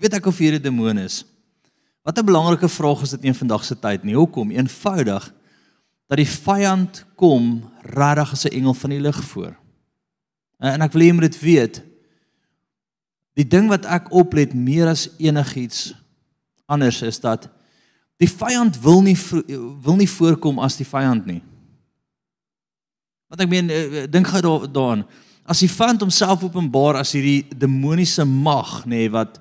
Weet ek of hier 'n demoon is? Wat 'n belangrike vraag is dit in vandag se tyd nie. Hoekom? Eenvoudig dat die vyand kom regtig as 'n engel van die lig voor. En ek wil hê jy moet dit weet. Die ding wat ek oplet meer as enigiets anders is dat die vyand wil nie wil nie voorkom as die vyand nie. Want ek meen eh, dink gou daaraan. As die vyand homself openbaar as hierdie demoniese mag nê nee, wat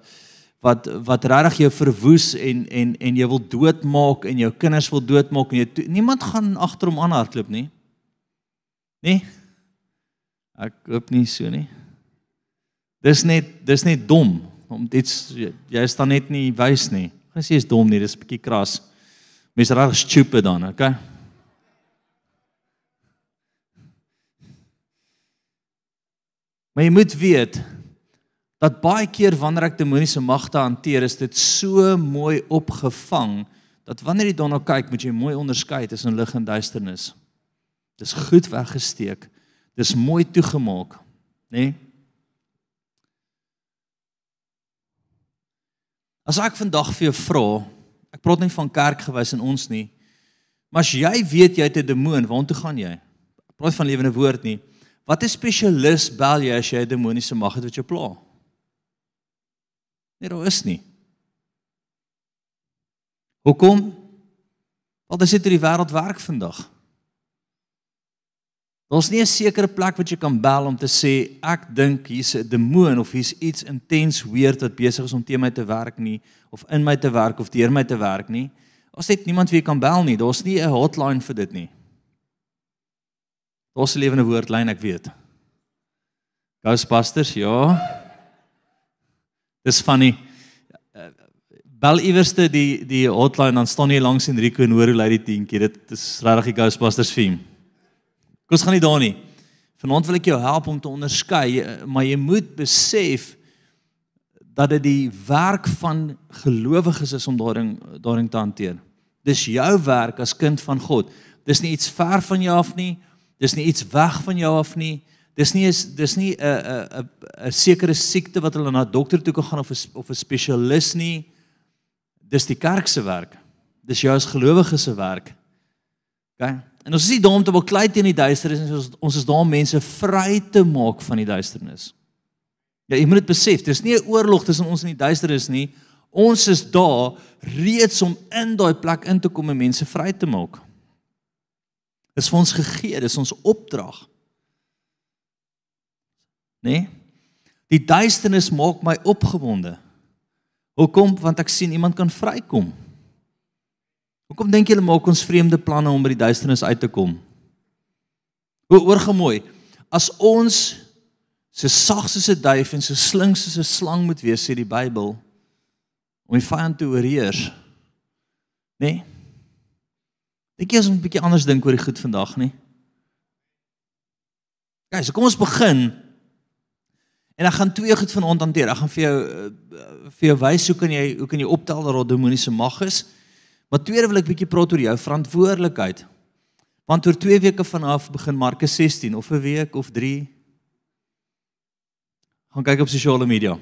wat wat regtig jou verwoes en en en jy wil doodmaak en jou kinders wil doodmaak en jy niemand gaan agter hom aanhardloop nie. Nee. Ek hoop nie so nie. Dis net dis net dom om dit jy is dan net nie wys nie. Gaan sê is dom nie, dis 'n bietjie kras. Mense raak stupid dan, okay? Maar jy moet weet dat baie keer wanneer ek demoniese magte hanteer, is dit so mooi opgevang dat wanneer jy daarna kyk, moet jy mooi onderskei tussen lig en duisternis. Dis goed weggesteek. Dis mooi toegemaak, nê? Nee? As ek vandag vir jou vra, ek praat nie van kerk gewys in ons nie, maar as jy weet jy het 'n demoon, waartoe gaan jy? Ek praat van lewende woord nie. Wat 'n spesialis bel jy as jy 'n demoniese mag het wat jou pla? Nee, daar is nie. Hoekom? Want dit sit in die wêreld werk vandag. Daar's nie 'n sekere plek wat jy kan bel om te sê ek dink hier's 'n demoon of hier's iets intens weird wat besig is om teen my te werk nie of in my te werk of deur my te werk nie. Ons het niemand wie jy kan bel nie. Daar's nie 'n hotline vir dit nie. Daar's 'n lewende woordlyn, ek weet. Ghostbusters, ja. Dis funny. Bel iewerste die die hotline dan staan jy langs Enrico en hoor hoe lui die tientjie. Dit is regtig die Ghostbusters. Kom ons gaan nie daar nie. Vanaand wil ek jou help om te onderskei, maar jy moet besef dat dit die werk van gelowiges is om daarin daarin te hanteer. Dis jou werk as kind van God. Dis nie iets ver van jou af nie. Dis nie iets weg van jou af nie. Dis nie is dis nie 'n 'n 'n 'n sekere siekte wat hulle na dokter toe kan gaan of 'n of 'n spesialis nie. Dis die kerk se werk. Dis jou as gelowige se werk. OK? En ons is nie daar om te beklei teen die duisternis nie. Ons ons is daar om mense vry te maak van die duisternis. Ja, jy moet dit besef. Dis nie 'n oorlog tussen ons en die duisternis nie. Ons is daar reeds om in daai plek in te kom en mense vry te maak. Dis vir ons gegee, dis ons opdrag. Nee? Die duisternis maak my opgewonde. Hoekom? Want ek sien iemand kan vrykom. Hoekom dink julle maak ons vreemde planne om by die duisternis uit te kom? Hoe oorgemooi. As ons so sag soos 'n duif en so slink soos 'n slang moet wees, sê die Bybel, om die vyand te oorheers. Nee? Dink jy ons moet 'n bietjie anders dink oor die goed vandag nie? Gaan, so kom ons begin En ek gaan twee goed vanaand hanteer. Ek gaan vir jou uh, vir jou wys hoe kan jy hoe kan jy optel dat daar demoniese mag is? Maar tweede wil ek bietjie praat oor jou verantwoordelikheid. Want oor 2 weke vanaf begin Markus 16 of 'n week of 3 gaan kyk op sosiale media.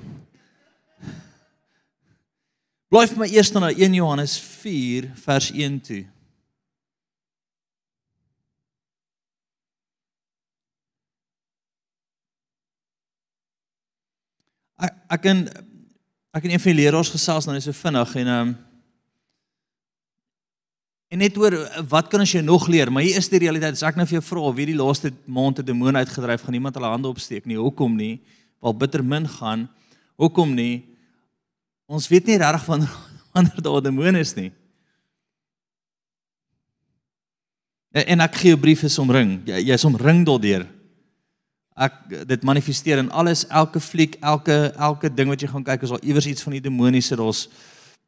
Blyf my eers na 1 Johannes 4 vers 1 toe. Ek ek kan ek en een van die leraars gesels nou so vinnig en ehm um, en net oor wat kan ons jy nog leer? Maar hier is die realiteit as ek nou vir jou vra wie die laaste maand 'n demoon uitgedryf gaan niemand hulle hande opsteek nie hoekom nie? Wel bitter min gaan. Hoekom nie? Ons weet nie regtig wanneer wanneer daar 'n demoon is nie. En ek gee jou brief is omring. Jy's omring daardeur ek dit manifesteer in alles elke fliek elke elke ding wat jy gaan kyk is al iewers iets van die demoniese. Daar's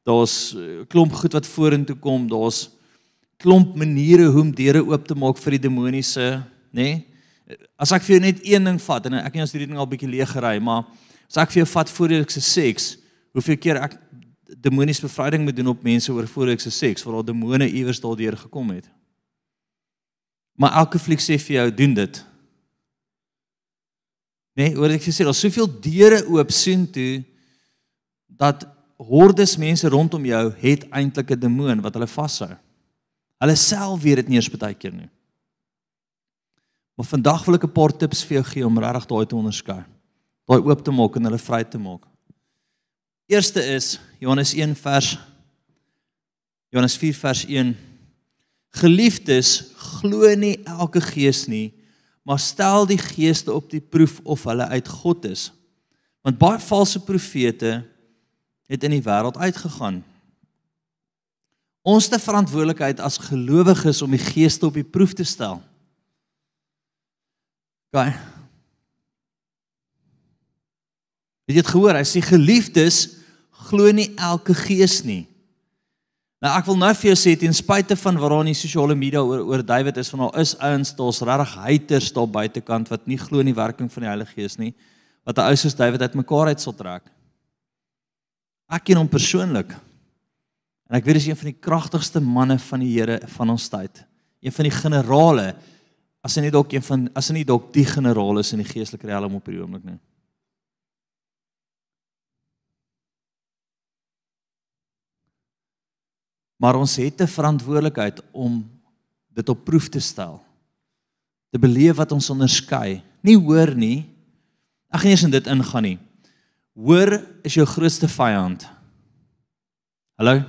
daar's eh, klomp goed wat vorentoe kom. Daar's klomp maniere hoe om deure oop te maak vir die demoniese nê? Nee? as ek vir jou net een ding vat en ek het ons hierdie ding al bietjie leeg gery maar as ek vir jou vat voordelikse seks hoeveel keer ek demoniese bevryding moet doen op mense oor voordelikse seks waar al demone iewers daardeur gekom het. Maar elke fliek sê vir jou doen dit Nê, nee, hoor ek sê daar's soveel deure oop soontoe dat hordes mense rondom jou het eintlik 'n demoon wat hulle vashou. Hulle self weet dit nie eens baie keer nie. Maar vandag wil ek 'n paar tips vir jou gee om regtig daai te onderskei. Daai oop te maak en hulle vry te maak. Eerste is Johannes 1 vers Johannes 4 vers 1 Geliefdes, glo nie elke gees nie, maar stel die geeste op die proef of hulle uit God is. Want baie valse profete het in die wêreld uitgegaan. Ons te verantwoordelikheid as gelowiges om die geeste op die proef te stel. Gaan. Het jy dit gehoor? Hy sê geliefdes, glo nie elke gees nie. Nou ek wil nou vir jou sê ten spyte van wat daar in die sosiale media oor oor David is van al is ouens daar's regtig haters daar buitekant wat nie glo in die werking van die Heilige Gees nie wat 'n ou soos David uit mekaar uit sal trek. Ek ken hom persoonlik. En ek weet hy is een van die kragtigste manne van die Here van ons tyd. Een van die generale as hy nie dalk een van as hy nie dalk die generaal is in die geestelike riem op hierdie oomblik nie. Maar ons het 'n verantwoordelikheid om dit op proef te stel. Te beleef wat ons onderskei. Nie hoor nie. Ag nie eens in dit ingaan nie. Hoor is jou grootste vyand. Hallo.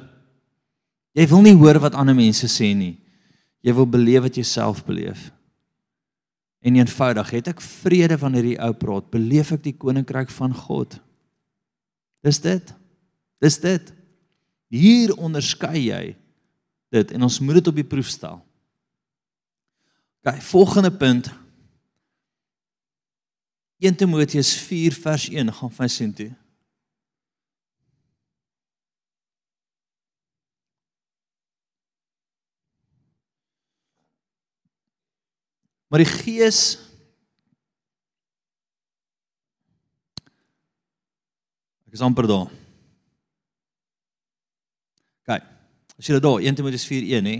Jy wil nie hoor wat ander mense sê nie. Jy wil beleef wat jy self beleef. En eenvoudig, het ek vrede wanneer jy ou praat, beleef ek die koninkryk van God. Dis dit. Dis dit. Hier onderskei jy dit en ons moet dit op die proef stel. OK, volgende punt. 1 Timoteus 4 vers 1 gaan van sien toe. Maar die Gees Ek is amper daar. Kyk. As jy dit daar 1 Timoteus 4:1 hè.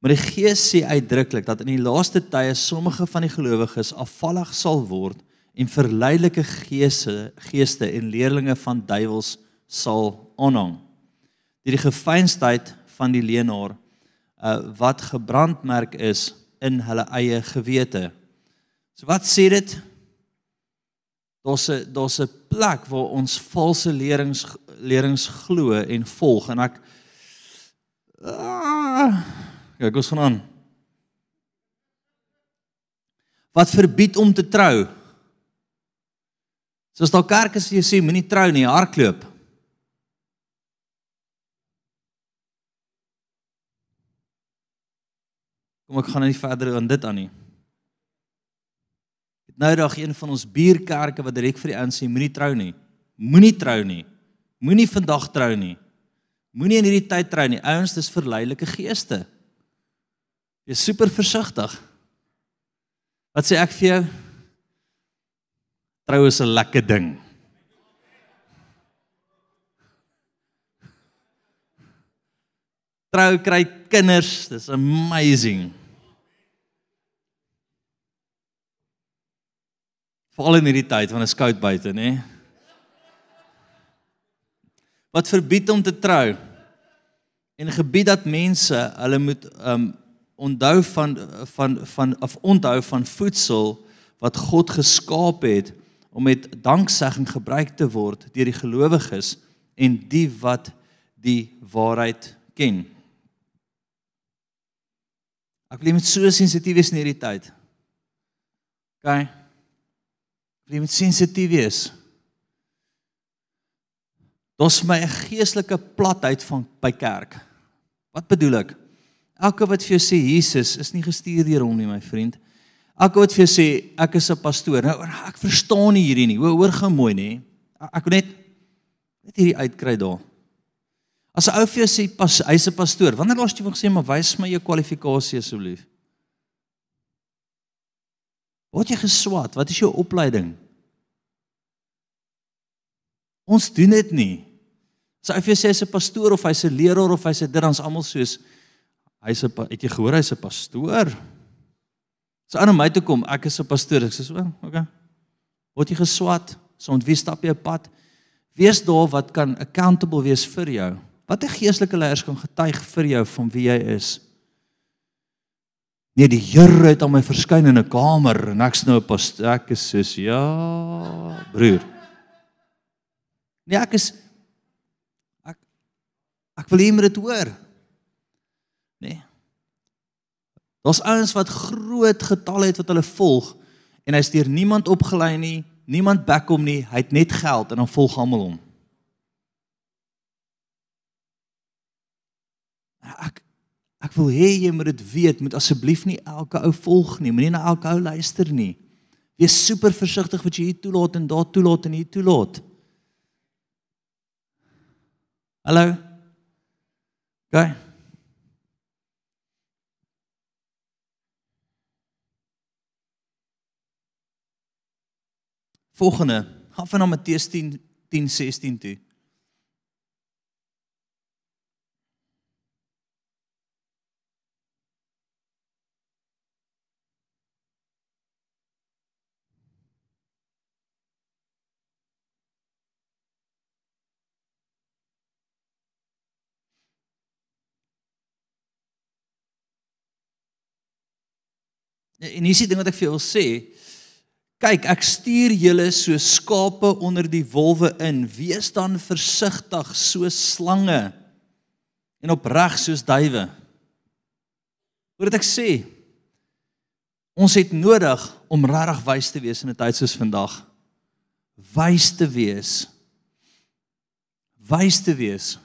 Maar die Gees sê uitdruklik dat in die laaste tye sommige van die gelowiges afvallig sal word en verleidelike geeste geeste en leerlinge van duiwels sal aanhang. Deur die gefeinsheid van die leenaar uh, wat gebrandmerk is in hulle eie gewete. So wat sê dit? Daar's 'n daar's 'n plek waar ons valse lerings lerings glo en volg en ek ah, ja, ek gaan aan. Wat verbied om te trou? Soos daar kerke sê jy sê moenie trou nie, hardloop. Kom ek gaan nie verder aan dit aan nie. Het nou dag een van ons buurkerke wat direk vir die ouens sê moenie trou nie. Moenie trou nie. Moenie vandag trou nie. Moenie in hierdie tyd trou nie. Ouens, dis verleilike geeste. Wees super versigtig. Wat sê ek vir jou? Trou is 'n lekker ding. Trou kry kinders, dis amazing. Veral in hierdie tyd van 'n skout buite, nê? Wat verbied om te trou en gebied dat mense hulle moet um onthou van van van of onthou van voedsel wat God geskaap het om met danksegging gebruik te word deur die gelowiges en die wat die waarheid ken. Ek wil net so sensitief wees in hierdie tyd. OK. Jy moet sensitief wees. Daar's my 'n geestelike platheid van by kerk. Wat bedoel ek? Elke wat vir jou sê Jesus is nie gestuur deur hom nie, my vriend. Elke wat vir jou sê ek is 'n pastoor. Nou ek verstaan nie hierdie nie. Hoor, hoor gou mooi nê. Ek wil net net hierdie uitkry daar. As 'n ou vir jou sê pas hy's 'n pastoor, wanneer laas jy vir gesê maar wys my jou kwalifikasie asseblief? Word jy geswat? Wat is jou opleiding? Ons doen dit nie. As hy vir sê hy's 'n pastoor of hy's 'n leraar of hy's 'n dit dan's almal soos hy's 'n het jy gehoor hy's 'n pastoor? So aan my toe kom, ek is 'n pastoor. Ek sê so, okay. Word jy geswat? So ontwie stap jy 'n pad? Wees daar wat kan accountable wees vir jou. Watter geestelike leiers kan getuig vir jou van wie jy is? Nee, die Here het aan my verskyn in 'n kamer en ek's nou 'n pastoor. Ek is soos ja, broer. Nee, ek is wil hê jy moet dit hoor. Nee. Daar's ouens wat groot getalle het wat hulle volg en hy's deur niemand opgelei nie, niemand back hom nie, hy het net geld en dan volg almal hom. Ek ek wil hê jy moet dit weet, moet asseblief nie elke ou volg nie, moenie na elke ou luister nie. Wees super versigtig wat jy hier toelaat en daar toelaat en hier toelaat. Hallo. Okay. Volgende, gaan van na Matteus 10 10 16 toe. En hier is die ding wat ek vir jou wil sê, Kyk, ek stuur julle so skape onder die wolwe in. Wees dan versigtig soos slange en opreg soos duwe. Hoor wat ek sê? Ons het nodig om regtig wys te wees in 'n tyd soos vandag. Wys te wees. Wys te wees.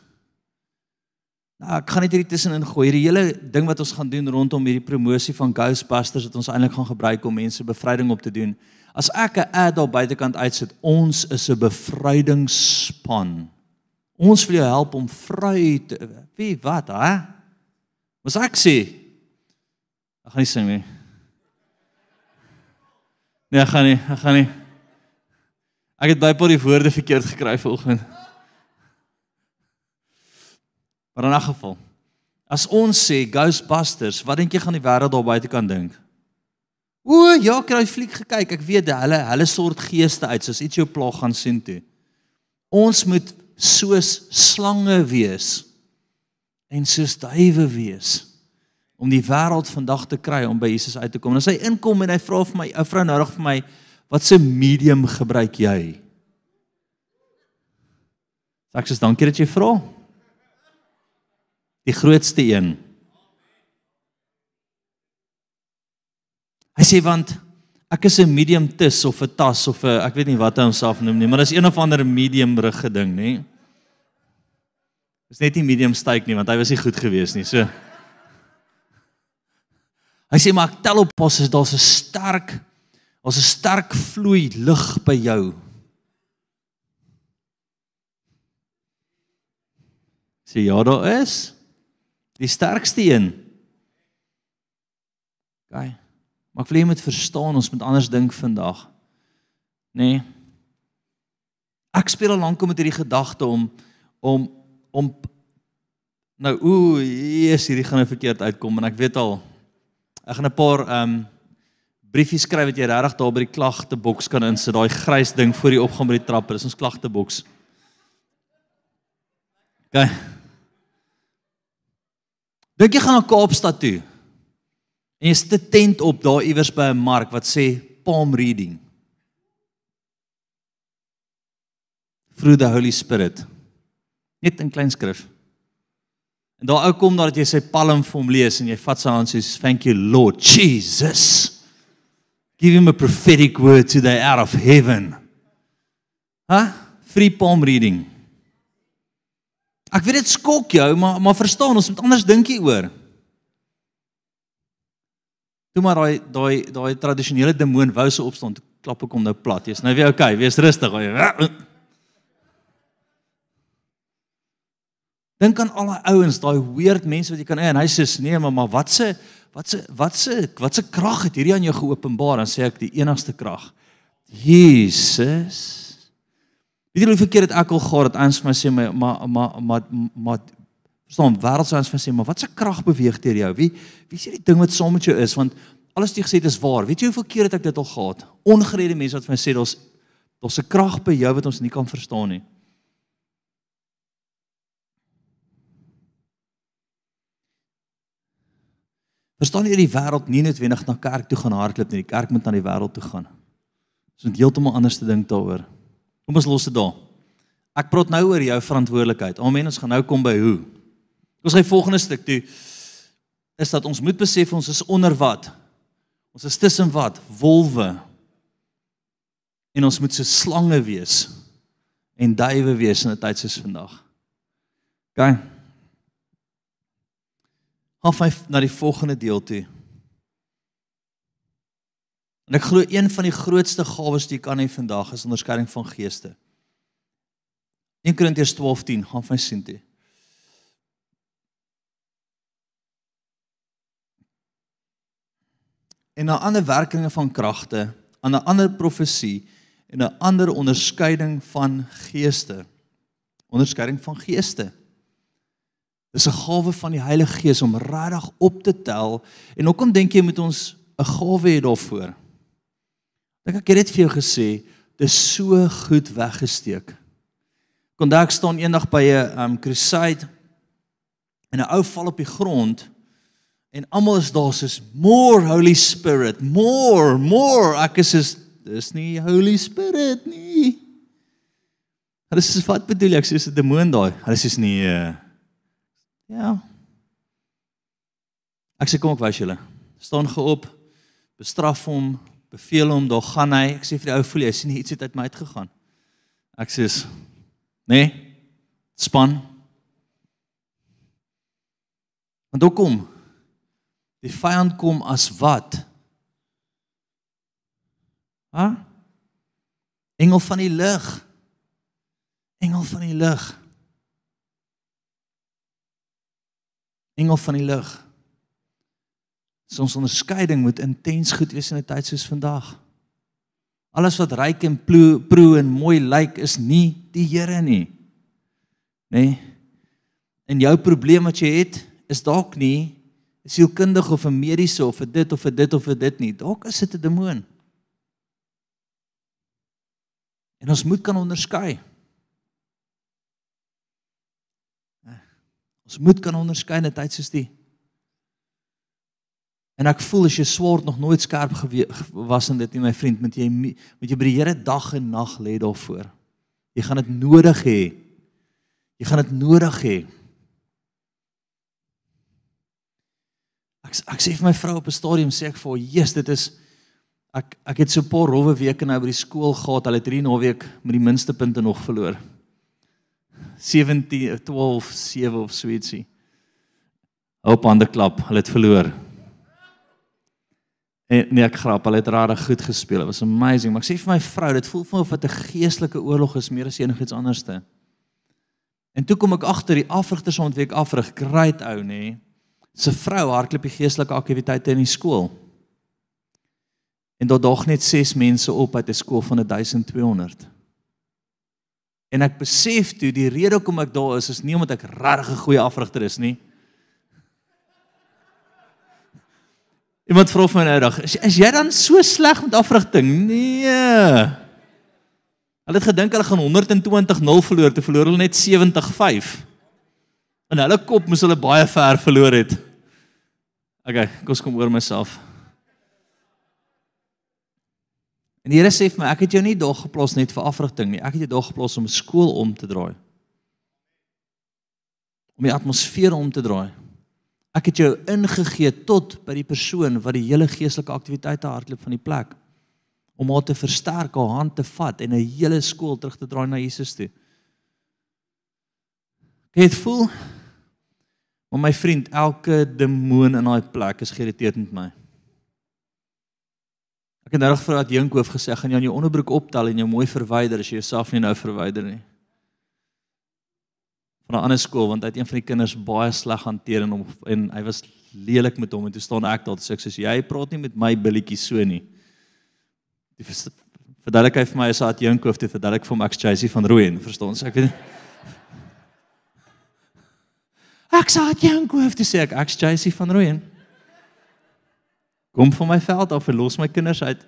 Nou, ek gaan net hierdie tussenin gooi. Hierdie hele ding wat ons gaan doen rondom hierdie promosie van Ghostbusters wat ons eintlik gaan gebruik om mense bevryding op te doen. As ek 'n ad op buitekant uitsit, ons is 'n bevrydingsspan. Ons wil jou help om vry te wie wat, hè? Wat ek sê? Ek gaan nie sing nie. Nee, ek gaan nie, ek gaan nie. Ek het baie paar die woorde verkeerd gekry vanoggend. Maar in 'n geval, as ons sê Ghostbusters, wat dink jy gaan die wêreld daar buite kan dink? O ja, ek het daai fliek gekyk. Ek weet hulle hulle soort geeste uit, soos iets jou plaag gaan sien toe. Ons moet soos slange wees en soos duwe wees om die wêreld vandag te kry om by Jesus uit te kom. En as hy inkom en hy vra vir my, 'n vrou nodig vir my, wat se medium gebruik jy? Ek sê dankie dat jy vra. Die grootste een. Hy sê want ek is 'n medium tis of 'n tas of 'n ek weet nie wat hy homself noem nie, maar dis een of ander medium rug geding, nê? Dis net nie medium styk nie want hy was nie goed gewees nie. So Hy sê maar ek tel op pas is daar's 'n sterk ons 'n sterk vloei lig by jou. Sê ja, daar is die sterkste een. Gaan. Maar ek wil jy moet verstaan, ons moet anders dink vandag. Nê? Nee. Ek speel al lank met hierdie gedagte om om om nou ooh, Jesus, hierdie gaan nou verkeerd uitkom en ek weet al ek gaan 'n paar ehm um, briefies skryf wat jy regtig daar by die klagteboks kan insit, daai grys ding voor die opgaan by die trappe, dis ons klagteboks. OK. Dink jy gaan na Kaapstad toe? En jy's te tent op daar iewers by 'n mark wat sê palm reading. Through the Holy Spirit. Net in klein skrif. En daar ou kom dat jy sy palm vir hom lees en jy vat sy hand sê thank you Lord Jesus. Give him a prophetic word to the out of heaven. Ha? Huh? Free palm reading. Ek weet dit skok jou, maar maar verstaan, ons moet anders dink hieroor. Toe maar daai daai daai tradisionele demoon wou se opstaan, klap ek hom nou plat. Jy's nou weer okay, wees rustig. Dink aan al die ouens, daai weird mense wat jy kan hê en hy sê nee, maar maar wat se wat se wat se wat se krag het hierdie aan jou geopenbaar? Dan sê ek die enigste krag. Jesus. Weet julle hoe verkeerd het ek al gehad dat ons vir my sê my maar maar maar maar verstaan wêreld sou ons vir sê maar wat se krag beweeg deur jou? Wie wie sê die ding wat saam met jou is want alles wat jy gesê het is waar. Weet jy hoe verkeerd het ek dit al gehad? Ongerede mense wat vir my sê daar's daar's 'n krag by jou wat ons nie kan verstaan nie. Verstaan jy die wêreld nie noodwendig na kerk toe gaan hardloop nie. Die kerk moet na die wêreld toe gaan. Ons moet heeltemal anders te dink daaroor. Kom ons los dit daar. Ek praat nou oor jou verantwoordelikheid. Amen. Ons gaan nou kom by hoe. Ons gaan die volgende stuk toe is dat ons moet besef ons is onder wat? Ons is tussen wat? Wolwe. En ons moet so slange wees en duwe wees in 'n tyd soos vandag. OK. Haf hy na die volgende deel toe. En ek glo een van die grootste gawes wat jy kan hê vandag is onderskeiding van geeste. 1 Korintiërs 12:10 gaan van sien toe. En 'n ander werkinge van kragte, 'n ander profesie en 'n ander onderskeiding van geeste. Onderskeiding van geeste. Dis 'n gawe van die Heilige Gees om regtig op te tel en hoekom dink jy moet ons 'n gawe hê daarvoor? Dink ek het dit vir jou gesê, dis so goed weggesteek. Kon daar staan eendag by 'n um crusade en 'n ou val op die grond en almal is daar soos more holy spirit, more, more. Ek is soos dis nie holy spirit nie. Hulle sê wat bedoel jy? Ek sê dis 'n demoon daai. Hulle sê nie uh, ja. Ek sê kom ek wys julle. Staan geop. Bestraf hom, beveel hom, daar gaan hy. Ek sê vir die ou voel jy sien iets het uit my uitgegaan. Ek sê Nê? Nee? Span. Want hoe kom? Die vyand kom as wat? Ha? Engel van die lig. Engel van die lig. Engel van die lig. Ons onderskeiding moet intens goed wees in 'n tyd soos vandag. Alles wat ryk en proe en mooi lyk is nie die Here nie. Nê? Nee? En jou probleem wat jy het is dalk nie 'n sielkundige of 'n mediese of 'n dit of 'n dit of 'n dit nie. Dalk is dit 'n demoon. En ons moet kan onderskei. Ons moet kan onderskei in 'n tyd soos die. En ek voel as jy sword nog nooit skerp was in dit nie my vriend, moet jy moet jy by die Here dag en nag lê daarvoor. Jy gaan dit nodig hê. Jy gaan dit nodig hê. Ek ek sê vir my vrou op 'n stadium sê ek vir haar, "Jesus, dit is ek ek het so 'n paar rowwe weke nou by die skool gehad. Hulle het hierdie naweek met die minste punte nog verloor. 17 12 7 of so ietsie. Op hande klap, hulle het verloor. En nee, ek grap, hulle het regtig goed gespeel. It was amazing. Maar ek sê vir my vrou, dit voel vir my of dit 'n geestelike oorlog is meer as enigiets anderste. En toe kom ek agter die afrigters ontweek afrig, great ou nê. Se vrou hardloop die geestelike aktiwiteite in die skool. En daar dog net 6 mense op uit 'n skool van 1200. En ek besef toe die rede hoekom ek daar is is nie omdat ek regtig 'n goeie afrigter is nie. Iemand vra my nou dag, is, is jy dan so sleg met afrigting? Nee. Hulle het gedink hulle gaan 120-0 verloor, te verloor hulle net 70-5. In hulle kop moes hulle baie ver verloor het. Okay, kom ons kom oor myself. En die Here sê vir my, ek het jou nie daar geplaas net vir afrigting nie. Ek het jou daar geplaas om skool om te draai. Om die atmosfeer om te draai. Ek het jou ingegee tot by die persoon wat die hele geestelike aktiwiteite hardloop van die plek om haar te versterk, haar hand te vat en 'n hele skool terug te draai na Jesus toe. Ek het voel maar my vriend, elke demoon in daai plek is geïrriteerd met my. Ek het nou reg vir dat Jinkhoof gesê gaan jy aan jou onderbroek optel en jou mooi verwyder as jy jouself nie nou verwyder nie van 'n ander skool want hy het een van die kinders baie sleg hanteer en hom en hy was lelik met hom en toe staan ek daar sê ek sê jy praat nie met my billetjie so nie. Die verduidelik hy vir my as hy het Jinkoof te verduidelik vir hom ek's Jacy van Rooyen, verstaan jy? Ek weet Ek sê het Jinkoof te sê ek ek's Jacy van Rooyen. Kom van my veld af en los my kinders uit.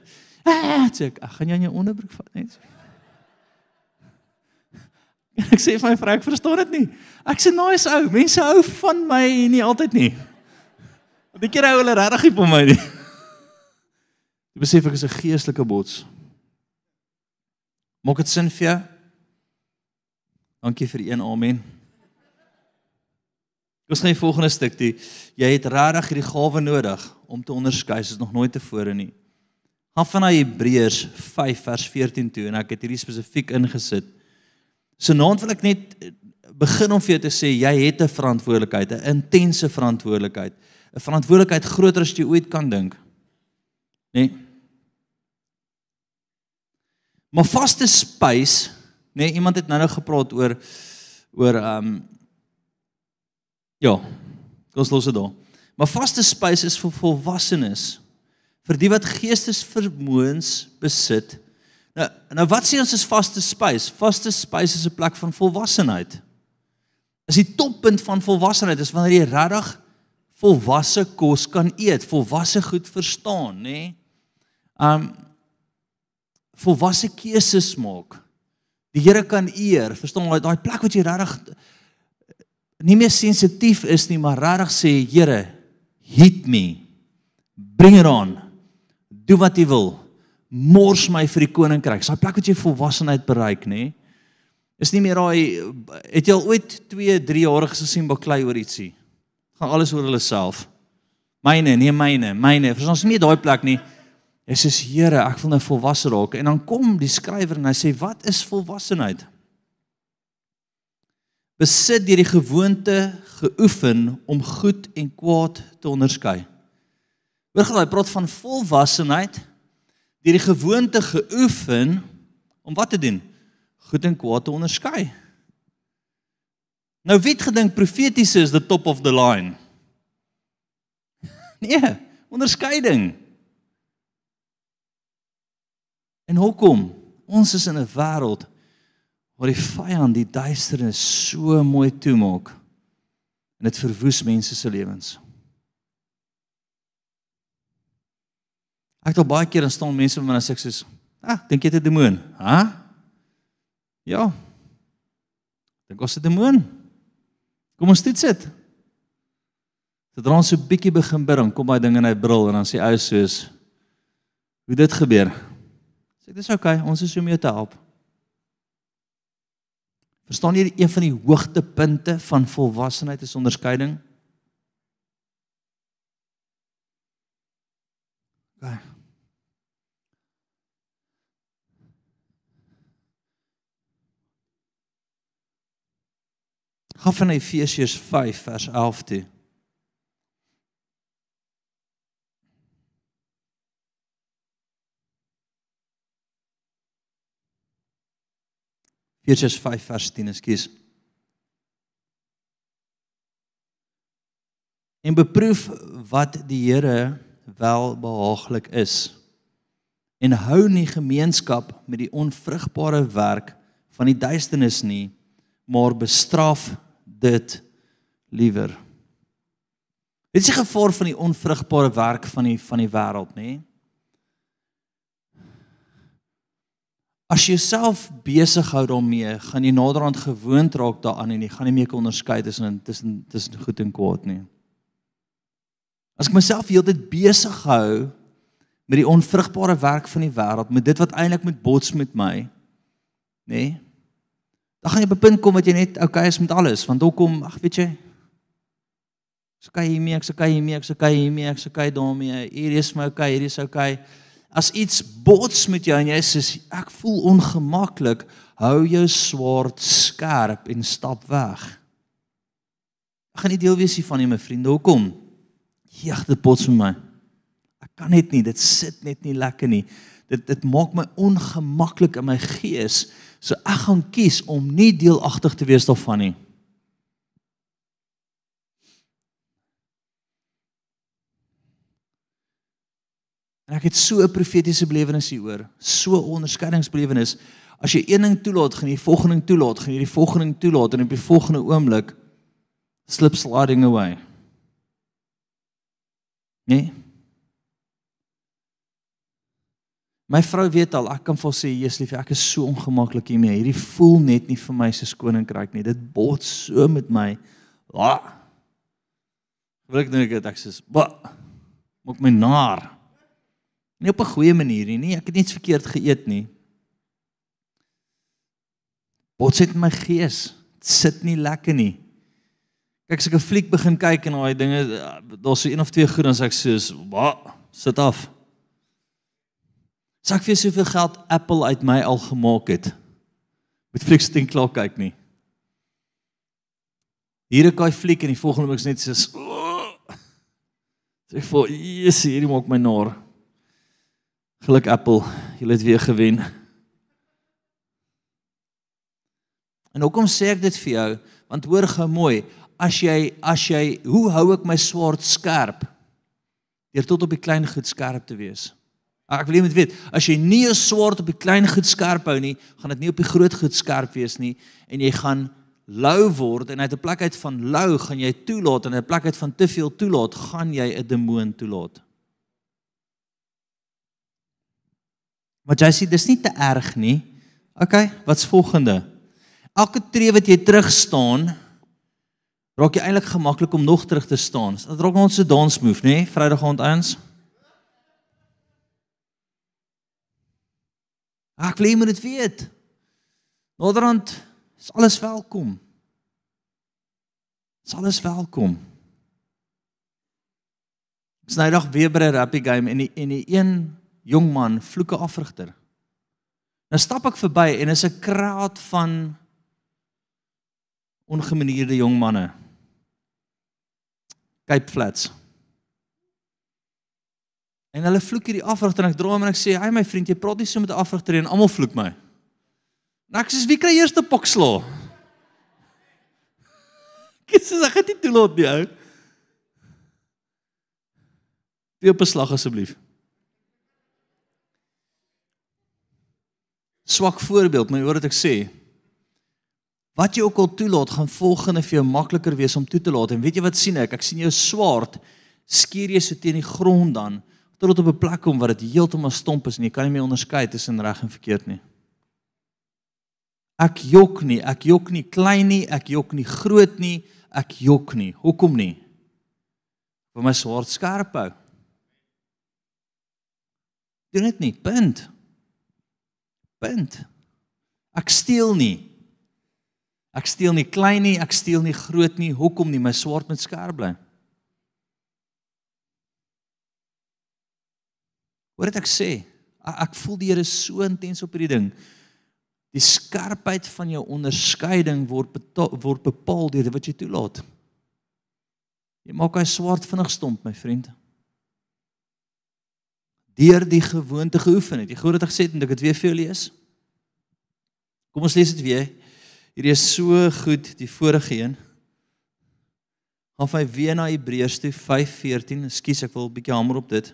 Ah, sê ek, ek gaan jou in jou onderbroek vat net. En ek sê vir my vrou, ek verstaan dit nie. Ek sê nice ou, mense hou van my nie altyd nie. Want ek kry hulle regtig op my nie. Jy besef ek is 'n geestelike bots. Maak dit sin vir jou? Dankie vir een amen. Ons gaan die volgende stuk toe. Jy het regtig hierdie gawe nodig om te onderskei soos nog nooit tevore nie. Gaan van Hebreërs 5 vers 14 toe en ek het hierdie spesifiek ingesit. So naand wil ek net begin om vir jou te sê jy het 'n verantwoordelikheid, 'n intense verantwoordelikheid. 'n Verantwoordelikheid groter as jy ooit kan dink. Nê? Nee? Maar vaste space, nê, nee, iemand het nou nou gepraat oor oor ehm um, Ja. Ons los dit daar. Maar vaste spys is vir volwassenes. Vir die wat geestesvermoëns besit. Nou, nou wat sê ons is vaste spys? Vaste spys is 'n plek van volwassenheid. Is die toppunt van volwassenheid is wanneer jy regtig volwasse kos kan eet, volwasse goed verstaan, nê? Nee? Um volwasse keuses maak. Die Here kan eer, verstaan jy daai plek wat jy regtig nie meer sensitief is nie, maar regtig sê Here, hit me. Bring it on. Doen wat jy wil. Mors my vir die koninkryk. Daai plek wat jy volwassenheid bereik, nê? Is nie meer daai het jy al ooit 2, 3 jariges gesien baklei oor ietsie? Gaan alles oor hulle self. Myne, nee myne, myne. Vir ons nie daai plek nie. Hy sê Here, ek wil nou volwasse raak en dan kom die skrywer en hy sê wat is volwassenheid? besit deur die gewoonte geoefen om goed en kwaad te onderskei. Hoor gou, hy praat van volwassenheid deur die gewoonte geoefen om wat te doen? Goed en kwaad te onderskei. Nou wie het gedink profeties is the top of the line? Nee, onderskeiding. En hoekom? Ons is in 'n wêreld waar die vyand die duisternis so mooi toemaak en dit verwoes mense se lewens. Ek het al baie keer instaan mense wanneer sê ek sê, "Ah, dink jy dit 'n demoon?" Ha? Ja. Dink ons dit 'n demoon? Kom ons dit sit. Sodra ons so bietjie begin bid, dan kom daai ding in hy bril en dan sê ou soos, "Hoe dit gebeur?" Sê dis oukei, okay, ons is om jou te help. Verstaan jy een van die hoogtepunte van volwassenheid is onderskeiding? Okay. Gaan van Efesiërs 5 vers 11 toe. Efesiërs 5 vers 10, ekskuus. En beproef wat die Here wel behaaglik is. En hou nie gemeenskap met die onvrugbare werk van die duisternis nie, maar bestraf dit liewer. Dit is die gevaar van die onvrugbare werk van die van die wêreld, nê? As jy jouself besig hou daarmee, gaan jy naderhand gewoond raak daaraan en jy gaan nie meer kan onderskei tussen tussen tussen goed en kwaad nie. As ek myself heeltyd besig hou met die onvrugbare werk van die wêreld, met dit wat eintlik moet bots met my, nê? Nee, dan gaan jy op 'n punt kom wat jy net okay is met alles, want hoekom, ag weet jy, ek sê hiermee, ek sê hiermee, ek sê hiermee, ek sê daarmee, hier is my okay, hier is okay as iets bots met jou en jy sê ek voel ongemaklik, hou jou swaard skerp en stap weg. Ek gaan nie deel wees hiervan nie my vriende. Hoekom? Jag dit bots met my. Ek kan net nie, dit sit net nie lekker nie. Dit dit maak my ongemaklik in my gees. So ek gaan kies om nie deelagtig te wees daarvan nie. En ek het so 'n profetiese belewenis hieroor, so 'n onderskeidingsbelewenis. As jy een ding toelaat, gaan jy die volgende ding toelaat, gaan jy die volgende ding toelaat en op die volgende oomblik slip sliding away. Nee. My vrou weet al, ek kan vir sê, "Jesus lief, ek is so ongemaklik hiermee. Hierdie voel net nie vir my soos koninkryk nie. Dit bots so met my." Ah. Wil ek dink ek sê, "Ba, maak my naar." Nie op 'n goeie manier nie. Ek het niks verkeerd geëet nie. Bots het my gees. Dit sit nie lekker nie. Kyk as ek 'n fliek begin kyk en daai dinge daar's so een of twee goed dan sê ek soos, "Ba, sit af." Sak vir soveel geld Apple uit my al gemaak het. Met flieks dink klaar kyk nie. Hier 'n kaai fliek en die volgende oomblik is net soos, "Oh." Sê vir, "Jesus, hierdie maak my naar." Geluk Apple, julle het weer gewen. En hoekom sê ek dit vir jou? Want hoor gou mooi, as jy as jy hoe hou ek my swaard skerp? Deur tot op die klein goed skerp te wees. Ek wil net weet, as jy nie 'n swaard op die klein goed skerp hou nie, gaan dit nie op die groot goed skerp wees nie en jy gaan lou word en uit 'n plek uit van lou gaan jy toelaat en uit 'n plek uit van te veel toelaat, gaan jy 'n demoon toelaat. Maar jy sê dis nie te erg nie. OK, wat's volgende? Elke tree wat jy terug staan, raak jy eintlik gemaklik om nog terug te staan. Dit raak ons se dance move, nê? Nee? Vrydag aand eens. Ek wil net weet. Noordrand is alles welkom. Is alles welkom. Snydag weer by 'n rugby game en die, en die een jong man vloeke afrigter. Nou stap ek verby en is 'n kraat van ongemanierde jong manne. Cape Flats. En hulle vloek hierdie afrigter en ek droom en ek sê, "Hai my vriend, jy praat nie so met 'n afrigter en almal vloek my." Nou ek sê, "Wie kry eerste pokslaa?" Ek sê, "Ek het nie toelaat nie, ou." Wie op beslag asseblief. swak voorbeeld, maar jy hoor wat ek sê. Wat jy ook al toelaat, gaan volgende vir jou makliker wees om toe te laat. En weet jy wat sien ek? Ek sien jou swaard skeer jy so teen die grond dan tot op 'n plek kom waar dit heeltemal stomp is en jy kan nie meer onderskei tussen reg en verkeerd nie. Ek jok nie, ek jok nie klein nie, ek jok nie groot nie, ek jok nie. Hoekom nie? Want my swaard skerp hou. Doen dit nie, punt. Punt. Ek steel nie. Ek steel nie klein nie, ek steel nie groot nie. Hoekom nie? My swaard moet skerp bly. Hoor dit ek sê, ek voel die Here so intens op hierdie ding. Die skerpheid van jou onderskeiding word betaal, word bepaal deur wat jy toelaat. Jy maak hy swaard vinnig stomp, my vriend deur die gewoonte geoefen het. Jy glo dit ek gesê het en ek het weer vir julle lees. Kom ons lees dit weer. Hierdie is so goed, die vorige een. Gaan hy weer na Hebreërs toe 5:14. Ekskuus, ek wil 'n bietjie hamer op dit.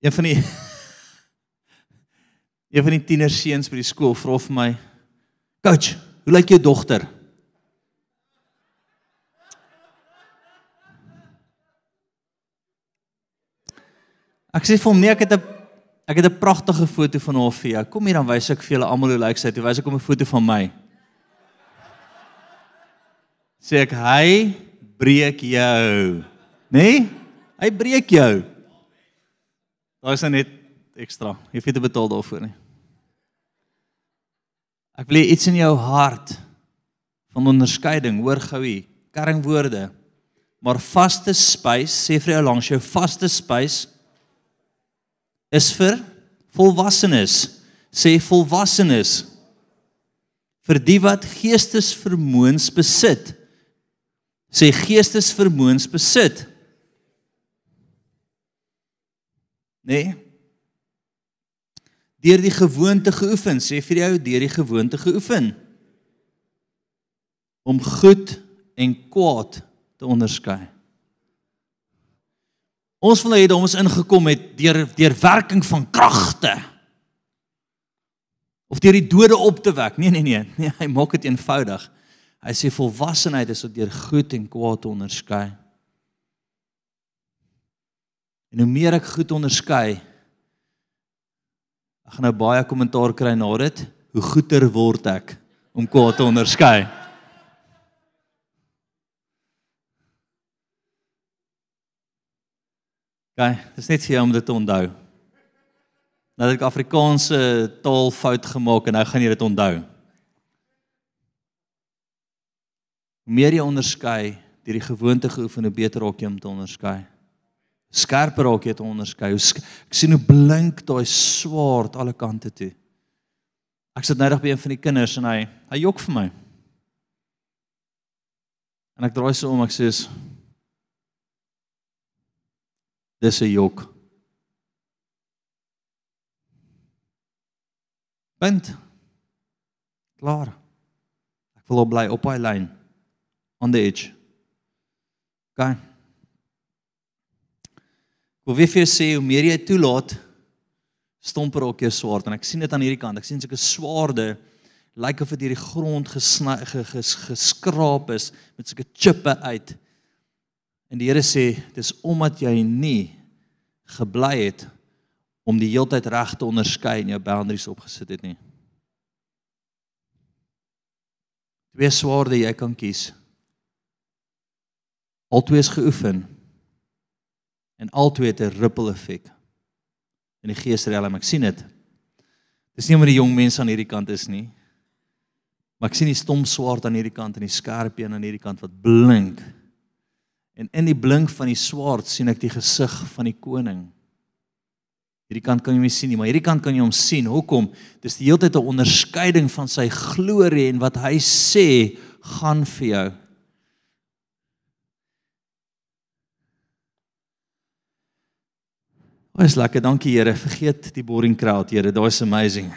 Een van die Een van die tienerseuns by die skool vra vir my: "Coach, hoe lyk jou dogter?" Ek sê vir hom nee, ek het 'n ek het 'n pragtige foto van haar vir jou. Kom hier dan wys ek vir julle almal hoe lyk sy. Toe wys ek hom 'n foto van my. Sê ek hy breek jou. Nee? Hy breek jou. Daar is net ekstra. Jy het te betaal daarvoor nie. Ek wil iets in jou hart van onderskeiding, hoor gou hier. Kerringwoorde. Maar vaste spys, sê vir jou langs jou vaste spys is vir volwassenes. Sê volwassenes. Vir die wat geestesvermoëns besit. Sê geestesvermoëns besit. Nee. Deur die gewoonte geoefen, sê vir jou deur die gewoonte geoefen om goed en kwaad te onderskei. Ons wil hê dat ons ingekom het deur deur werking van kragte. Of deur die dode op te wek. Nee nee nee, nee, hy maak dit eenvoudig. Hy sê volwassenheid is deur goed en kwaad te onderskei. En hoe meer ek goed onderskei, ek gaan nou baie kommentaar kry na dit, hoe goeder word ek om kwaad te onderskei. Gaan, dis net vir jou om dit te onthou. Nou dat ek Afrikaanse taal fout gemaak en nou gaan jy dit onthou. Hoe meer jy onderskei, deur die gewoonte geoefen, hoe beter raak jy om te onderskei. Skerper raak jy te onderskei. Ek sien hoe blink daai swaard alle kante toe. Ek sit nou reg by een van die kinders en hy hy jok vir my. En ek draai so om ek sê Dis 'n jok. Punt. Klaar. Ek wil op bly op hy lyn on the edge. Gaan. Hoe wie vir sê hoe meer jy toelaat stomper ook jou swaard en ek sien dit aan hierdie kant. Ek sien sulke swaarde lyk like of dit hierdie grond gesny ges, geskraap is met sulke chippe uit. En die Here sê dis omdat jy nie gebly het om die heeltyd reg te onderskei en jou boundaries opgesit het nie. Twee swaarde jy kan kies. Albei is geoefen en albei het 'n ripple effek in die geesriem. Ek sien dit. Dis nie omdat die jong mense aan hierdie kant is nie. Maar ek sien die stom swaard aan hierdie kant en die skerp een aan hierdie kant wat blink. En in die blink van die swaard sien ek die gesig van die koning. Hierdie kant kan jy nie sien nie, maar hierdie kant kan jy hom sien. Hoekom? Dis die hele tyd 'n onderskeiding van sy glorie en wat hy sê gaan vir jou. Ons lekker, dankie Here. Vergeet die boring crowd, Here. Daai's amazing.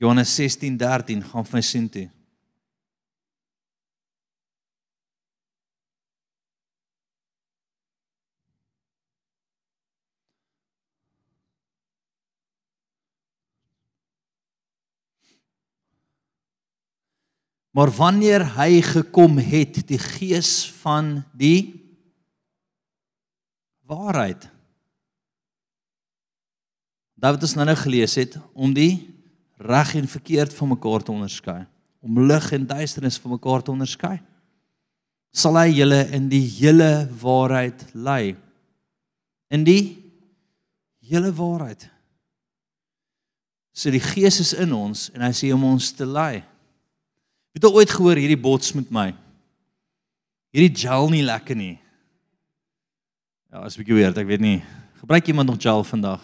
Johannes 16:13 gaan vir my sien toe. Maar wanneer hy gekom het, die gees van die waarheid. David het ons nou gelees het om die reg en verkeerd van mekaar te onderskei, om lig en duisternis van mekaar te onderskei. Sal hy julle in die hele waarheid lei. In die hele waarheid. So die Gees is in ons en hy sê om ons te lei. Het jy ooit gehoor hierdie bots met my? Hierdie gel nie lekker nie. Ja, as ek weer, ek weet nie. Gebruik iemand nog gel vandag?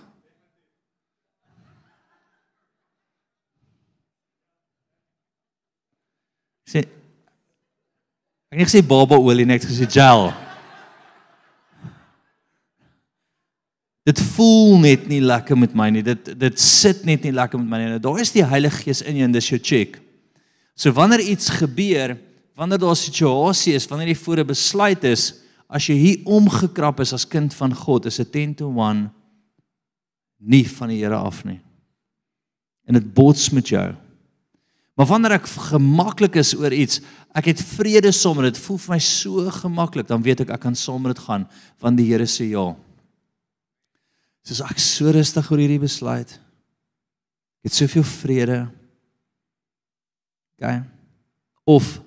sê ek net sê baba olie net gesê gel. Dit voel net nie lekker met my nie. Dit dit sit net nie lekker met my nie. Nou, daar is die Heilige Gees in jou en dis jou check. So wanneer iets gebeur, wanneer daar 'n situasie is, wanneer jy voor 'n besluit is, as jy hier omgekrap is as kind van God, is 'n 10 to 1 nie van die Here af nie. En dit bots met jou. Maar wanneer ek gemaklik is oor iets, ek het vrede saam met dit, voel vir my so gemaklik, dan weet ek ek kan saam met dit gaan want die Here sê ja. Soos ek so rustig oor hierdie besluit. Ek het soveel vrede. OK. Of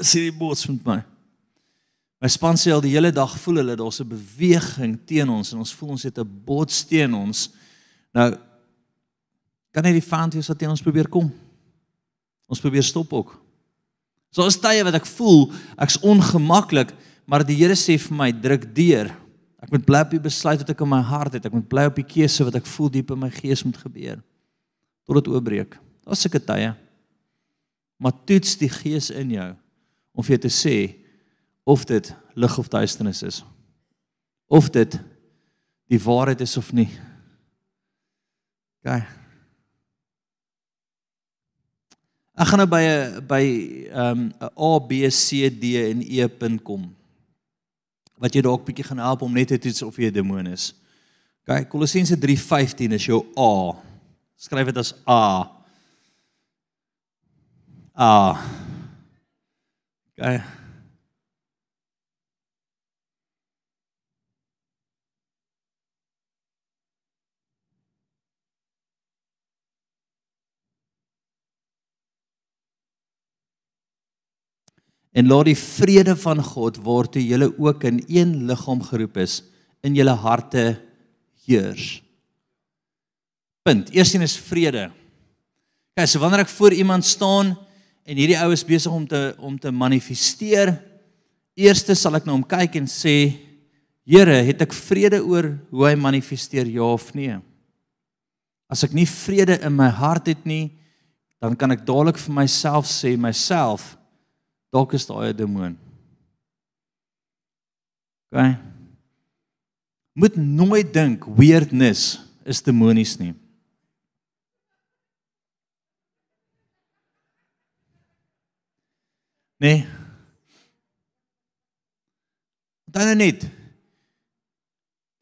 sien die bots met my. My span sê al die hele dag voel hulle daar's 'n beweging teen ons en ons voel ons het 'n bots teen ons. Nou kan jy die fant wees wat teen ons probeer kom? Ons probeer stop ook. So is tye wat ek voel ek's ongemaklik, maar die Here sê vir my druk deur. Ek moet bly op die besluit wat ek in my hart het. Ek moet bly op die keuse wat ek voel diep in my gees moet gebeur tot dit oopbreek. Daar's seker tye. Maar toets die gees in jou om vir jou te sê of dit lig of duisternis is. Of dit die waarheid is of nie. Okay. Ek gaan nou by 'n by ehm um, A B C D en E punt kom. Wat jou dalk bietjie gaan help om net te toets of jy 'n demoon is. OK, Kolossense 3:15 is jou A. Skryf dit as A. Ah. Geil. En laat die vrede van God waartoe julle ook in een liggaam geroep is, in julle harte heers. Punt. Eerstens is vrede. Kyk, so wanneer ek voor iemand staan en hierdie ou is besig om te om te manifesteer, eerste sal ek na hom kyk en sê, Here, het ek vrede oor hoe hy manifesteer ja of nee? As ek nie vrede in my hart het nie, dan kan ek dadelik vir myself sê myself dalk is daai 'n demoon. OK. Moet nooit dink weirdness is demonies nie. Nee. Dan nou net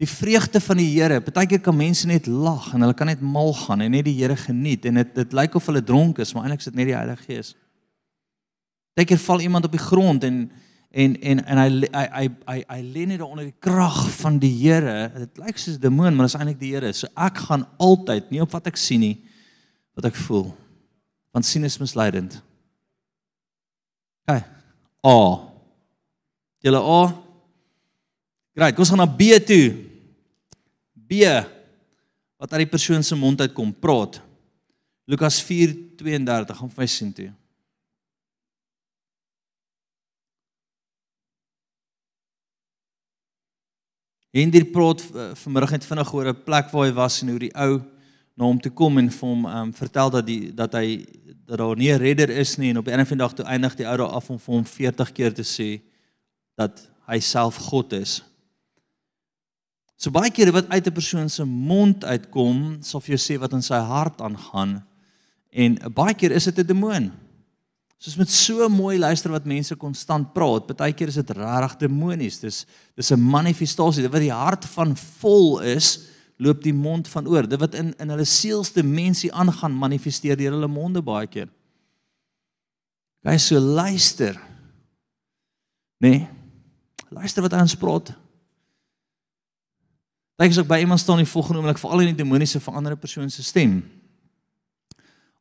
die vreugde van die Here. Partykeer kan mense net lag en hulle kan net mal gaan en net die Here geniet en dit dit lyk of hulle dronk is, maar eintlik is dit net die Heilige Gees. Partykeer val iemand op die grond en en en en hy hy hy hy, hy lê net onder die krag van die Here. Dit lyk soos 'n demoon, maar dit is eintlik die Here. So ek gaan altyd nie op wat ek sien nie, wat ek voel. Want sien is misleidend. Kyk. A. Julle A. Great, kom ons gaan na B toe. B wat uit die persoon se mond uitkom, praat. Lukas 4:32 gaan vir my sien toe. Hendrik praat uh, vanmiddag net vinnig oor 'n plek waar hy was en hoe die ou na hom toe kom en vir hom um, vertel dat die dat hy dat daar nie 'n redder is nie en op 'n van die dag toe eindig die ou daar af om vir hom 40 keer te sê dat hy self God is. So baie kere wat uit 'n persoon se mond uitkom, sal vir jou sê wat in sy hart aangaan. En baie keer is dit 'n demoon. Soos met so mooi luister wat mense konstant praat, baie keer is dit regtig demonies. Dis dis 'n manifestasie wat die hart van vol is, loop die mond van oor. Dit wat in in hulle sielsdimensie aangaan, manifesteer deur hulle monde baie keer. Jy so luister. Nee. Luister wat ons praat. Lyk asof by iemand staan in die volgende oomblik veral in die demoniese vir ander persoon se stem.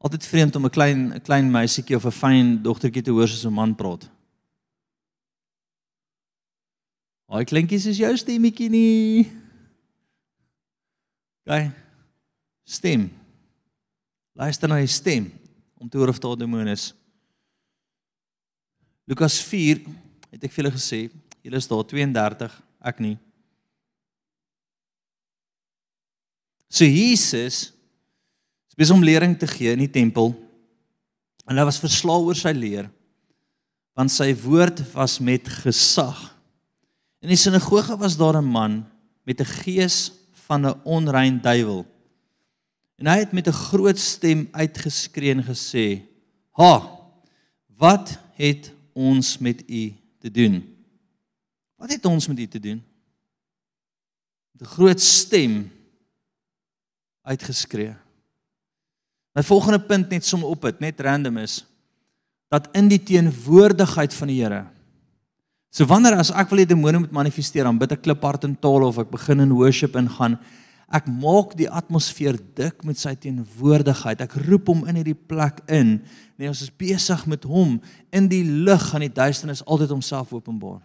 Altyd vreemd om 'n klein 'n klein meisietjie of 'n fyn dogtertjie te hoor soos 'n man praat. Hy klinkies is jou stemmetjie nie. Gaan. Stem. Luister na die stem om te hoor of daar demone is. Lukas 4 het ek vir julle gesê, julle is daar 32, ek nie. So Jesus is besig om lering te gee in die tempel. En hy was verslae oor sy leer want sy woord was met gesag. In die sinagoge was daar 'n man met 'n gees van 'n onrein duiwel. En hy het met 'n groot stem uitgeskree en gesê: "Ha! Wat het ons met u te doen? Wat het ons met u te doen?" Met 'n groot stem uitgeskree. My volgende punt net som op dit, net random is dat in die teenwoordigheid van die Here. So wanneer as ek wil hê demone moet manifesteer, dan bid ek kliphard in taal of ek begin in worship ingaan, ek maak die atmosfeer dik met sy teenwoordigheid. Ek roep hom in hierdie plek in. Nee, ons is besig met hom in die lig gaan die duisternis altyd homself openbaar.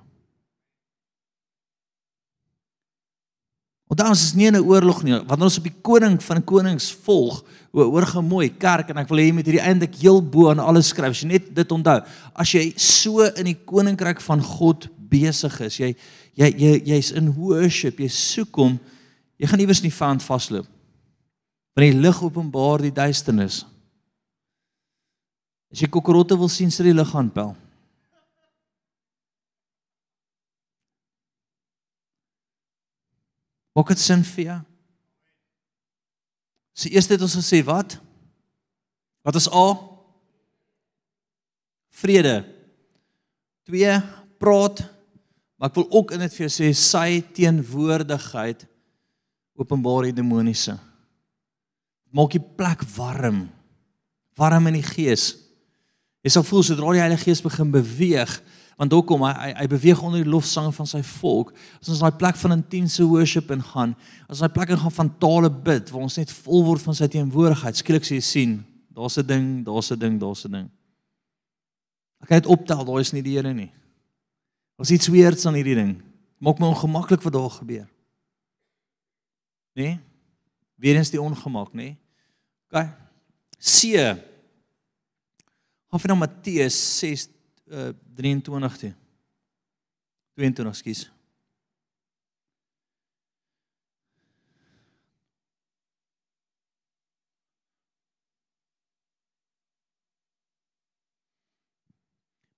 Want dan is nie 'n oorlog nie. Wanneer ons op die koning van konings volg, hoor gemooi kerk en ek wil hê jy moet hierdie eindelik heel bo aan alles skryf. As jy net dit onthou, as jy so in die koninkryk van God besig is, jy jy jy jy's in worship, jy soek hom, jy gaan iewers nie van vasloop. Want die lig openbaar die duisternis. As jy kokorotte wil sien, sit die lig aan pel. Maak dit sin vir jou? So eers het ons gesê wat? Wat is A? Vrede. 2 praat. Maar ek wil ook in dit vir jou sê sy teenwoordigheid openbaar die demoniese. Maak die plek warm. Warm in die gees. Jy sal voel sodra die Heilige Gees begin beweeg, want hoekom hy, hy hy beweeg onder die lofsange van sy volk. As ons daai plek van intense worship in gaan, as ons daai plek in gaan van tale bid waar ons net vol word van sy teenwoordigheid, skielik sê jy sien, daar's 'n ding, daar's 'n ding, daar's 'n ding. Ek kan dit optel, daar is nie die Here nie. Ons iets weerds aan hierdie ding. Maak my ongemaklik wat daar gebeur. Nee? Weer eens die ongemak, nê? Nee? OK. C. Vir nou Matteus 6 uh 23 toe. 22, skus.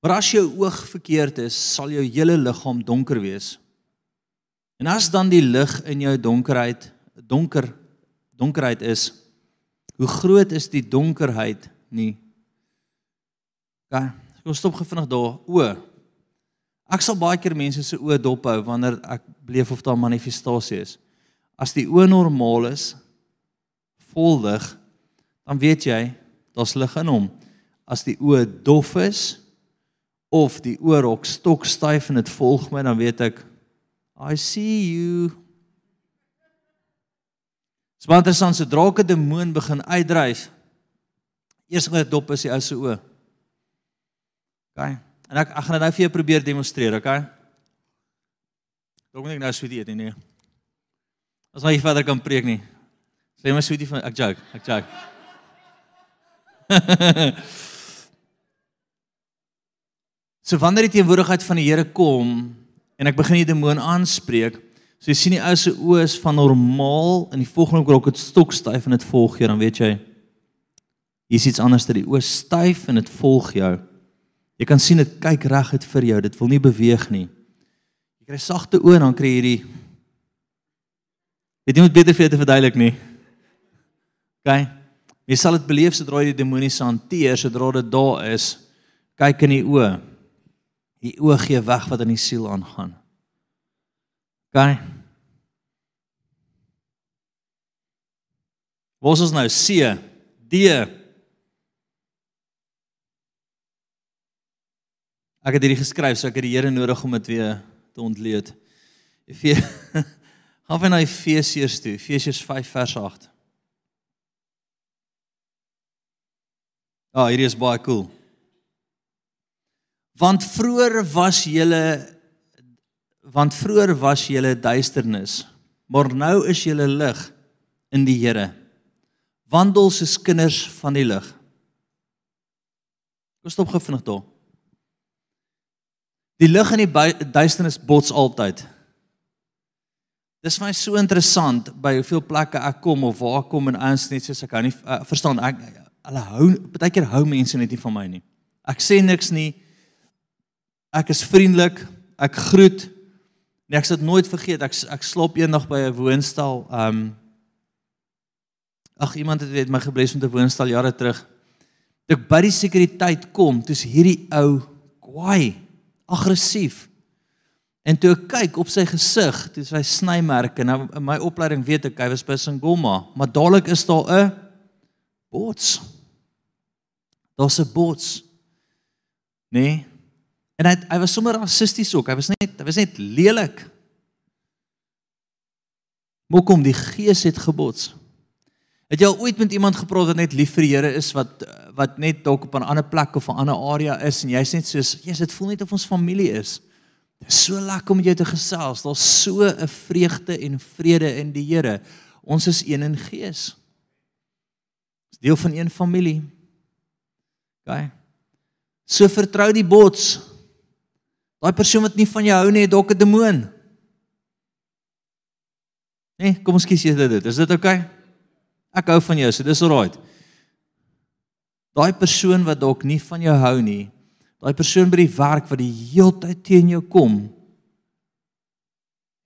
Maar as jou oog verkeerd is, sal jou hele liggaam donker wees. En as dan die lig in jou donkerheid donker donkerheid is, hoe groot is die donkerheid nie? OK, wil stop gefvinnig daar. O. Ek sal baie keer mense se oë dop hou wanneer ek beleef of daar manifestasie is. As die oë normaal is, vol lig, dan weet jy daar's lig in hom. As die oë dof is of die oorrok stok styf en dit volg my, dan weet ek I see you. Span interessant, sodra 'n demoon begin uitdryf, eers dit dop is die ou se oë. OK. En ek ek gaan dit nou vir jou probeer demonstreer, OK? Dalk moet ek nou sweetie eet nie. nee. As jy verder kan preek nie. Sê my sweetie van ek joke, ek joke. so wanneer die teenwoordigheid van die Here kom en ek begin die demoon aanspreek, so jy sien die ou se oë is van normaal en die volgende oomblik raak dit stokstyf en dit volg jou, dan weet jy hier's iets anders dat die oë styf en dit volg jou. Jy kan sien dit kyk reg uit vir jou. Dit wil nie beweeg nie. Jy kry sagte oë en dan kry jy hierdie jy moet beter vir jou te verduidelik nie. OK. Jy sal dit beleef sodra jy die demoniese hanteer, sodra dit daar is. Kyk in die oë. Die oë gee weg wat in die siel aangaan. OK. Wat is ons nou C, D, Ek het hierdie geskryf, so ek het die Here nodig om dit weer te ontleed. Effe Gaan we na Efesiërs toe, Efesiërs 5 vers 8. Ah, oh, hierdie is baie cool. Want vroeër was julle want vroeër was julle duisternis, maar nou is julle lig in die Here. Wandel soos kinders van die lig. Kom stop gefvinnig daar. Die lig en die duisternis bots altyd. Dis vir my so interessant by hoeveel plekke ek kom of waar ek kom en eens net soos ek hou nie uh, verstaan ek hulle hou baie keer hou mense net nie van my nie. Ek sê niks nie. Ek is vriendelik. Ek groet. Nee, ek sal dit nooit vergeet. Ek ek slaap eendag by 'n woonstel. Um Ag iemand het weet my gebless met 'n woonstel jare terug. Toe ek by die sekuriteit kom, dis hierdie ou kwaai aggressief. En toe ek kyk op sy gesig, toe is hy snymerke. Nou in my opleiding weet ek hy was by Sangoma, maar dadelik is daar 'n bots. Daar's 'n bots. Nee. En hy hy was sommer rassisties ook. Hy was net hy was net lelik. Moekom die gees het gebots. Het jy al ooit met iemand gepraat wat net lief vir die Here is wat wat net dalk op 'n ander plek of 'n ander area is en jy's net soos, "Jesus, dit voel net of ons familie is." Dit is so lekker om met jou te gesels. Daar's so 'n vreugde en vrede in die Here. Ons is een in gees. Dis deel van een familie. OK. So vertrou die bots. Daai persoon wat nie van jou hou nie, het dalk 'n demoon. Nee, kom ons kies jy dit. Is dit oukei? Okay? Ek hou van jou, so dis alright. Daai persoon wat dalk nie van jou hou nie, daai persoon by die werk wat die heeltyd teen jou kom,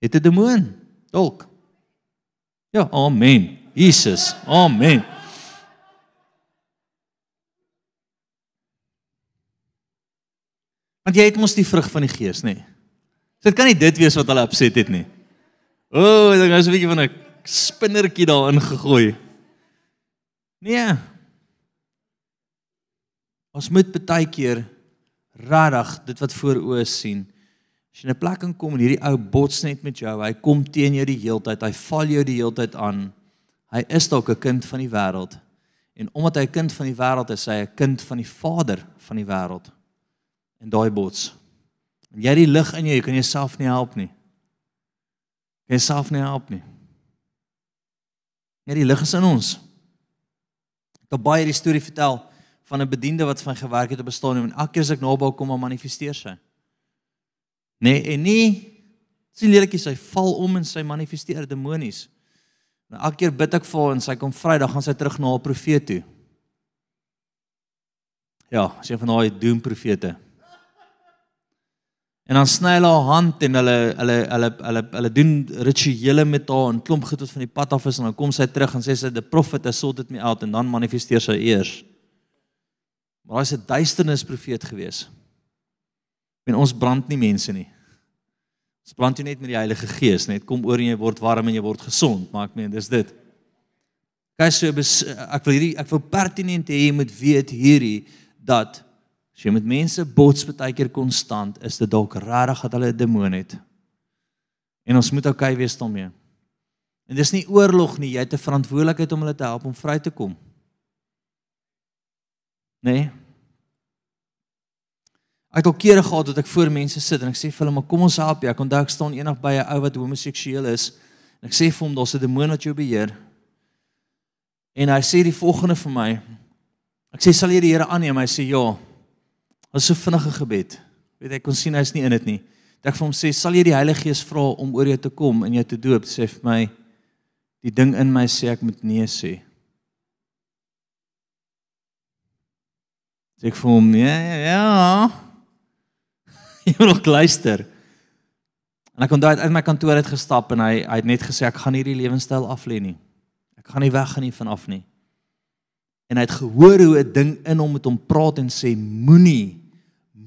het 'n demoon, dalk. Ja, amen. Jesus, amen. Want jy het mos die vrug van die gees, nê? Nee. So dit kan nie dit wees wat hulle opset het nie. O, oh, ek het 'n bietjie van 'n spinnertjie daarin gegooi. Nee. Ons moet baie keer rarig dit wat voor oë sien. As jy 'n plek inkom en hierdie ou bots net met jou, hy kom teen jou die heeltyd, hy val jou die heeltyd aan. Hy is dalk 'n kind van die wêreld. En omdat hy 'n kind van die wêreld is, hy 'n kind van die Vader van die wêreld. en daai bots. En jy het die lig in jou, jy kan jouself nie help nie. Jy kan jouself nie help nie. Ja, die lig is in ons. Ek het baie die storie vertel van 'n bediende wat van gewerk het op 'n stadium en elke keer as ek naby kom, dan manifesteer sy. Nee, en nie sien lelik sy val om en sy manifesteer demonies. En elke keer bid ek vir haar en sy kom Vrydag gaan sy terug na haar profeet toe. Ja, sy van daai doom profete. En dan sny hulle haar hand en hulle hulle hulle hulle hulle doen rituele met haar en klomp goed wat van die pad af is en dan kom sy terug en sê sy the prophet has sorted me out en dan manifesteer sy eers. Maar hy's 'n duisternis profeet gewees. En ons brand nie mense nie. Ons brand jy net met die Heilige Gees, net kom oor en jy word warm en jy word gesond, maar ek meen dis dit. Kyk so ek wil hierdie ek wil pertinent hê jy moet weet hierdie dat As jy met mense bots baie keer konstant, is dit dalk regtig dat hulle 'n demoon het. En ons moet okay wees daarmee. En dis nie oorlog nie, jy het 'n verantwoordelikheid om hulle te help om vry te kom. Nee. Ek het al kere gehad dat ek voor mense sit en ek sê vir hulle, "Maar kom ons help jou." Ek onthou ek staan eendag by 'n ou wat homoseksueel is en ek sê vir hom, "Daar's 'n demoon wat jou beheer." En hy sê die volgende vir my. Ek sê, "Sal jy die Here aanneem?" Hy sê, "Ja." Was so vinnige gebed. Weet ek kon sien hy's nie in dit nie. Ek vir hom sê, "Sal jy die Heilige Gees vra om oor jou te kom en jou te doop?" Sê vir my, "Die ding in my sê ek moet nee sê." Sê ek vir hom, "Ja, ja, ja." Jy moet nog luister. En ek daai uit my kantoor uit gestap en hy hy het net gesê ek gaan hierdie lewenstyl af lê nie. Ek gaan nie weggaan nie vanaf nie. En hy het gehoor hoe 'n ding in hom met hom praat en sê moenie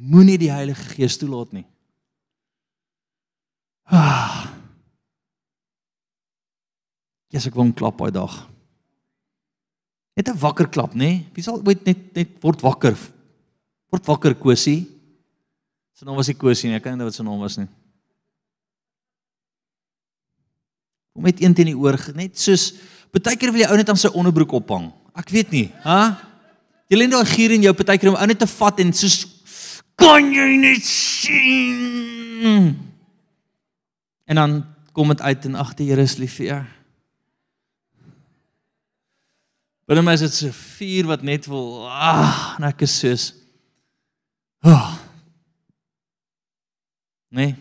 moenie die Heilige Gees toelaat nie. Ah. Jesus ek wil hom klap daai dag. Net 'n wakker klap, nê? Wie sal ooit net net word wakker? Word wakker Kosie. Sy naam was nie Kosie nie, ek kan nie wat sy naam was nie. Kom met een teen die oor, net soos baie keer wil jy ou net aan sy onderbroek ophang. Ek weet nie, hè? Jy lê daai gier in jou partykeer om ou net te vat en soos kan jy net sien. En dan kom dit uit en ag die Here is lief vir jou. Binne my is dit so vuur wat net wil ah, en ek is soos ah. Nee.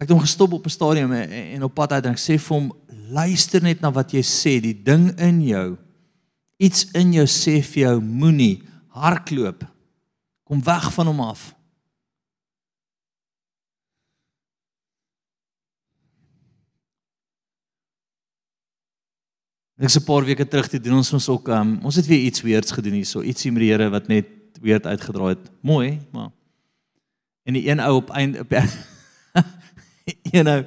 Ek het hom gestop op 'n stadium en op pad uit en ek sê vir hom luister net na wat jy sê, die ding in jou. Iets in jou sê vir jou moenie hardloop. Kom weg van hom af. Ek se paar weke terug toe doen ons ons ook um, ons het weer iets weerds gedoen hierso, ietsie met die Here wat net weer uitgedraai het. Mooi, maar en die een ou op einde op een ou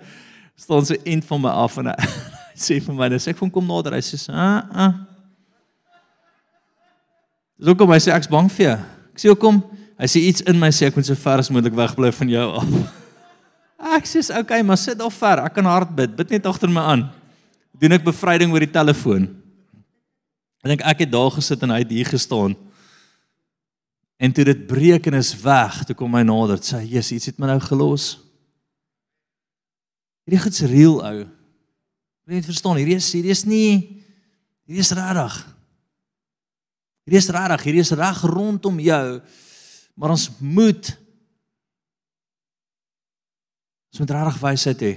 staan so end van my af en hy sê vir my, "Dis ek van kom nader." Hy sê, "Ah, ah." Dis hoekom hy sê ek's bang vir jou. Ek sê hoekom? Hy sê iets in my sê ek moet so ver as moontlik wegbly van jou af. Ek sê, "Oké, okay, maar sit al ver. Ek kan hard bid. Bid net agter my aan." Doen ek bevryding oor die telefoon. Ek dink ek het daar gesit en hy het hier gestaan. En toe dit breek en is weg, toe kom hy nader. Sê, "Jesus, iets het my nou gelos." Hierdie goed's real ou. Jy moet verstaan, hierdie is hierdie is nie hierdie is regtig. Hierdie is regtig, hierdie is reg rondom jou. Maar ons moet ons moet regtig wysheid hê.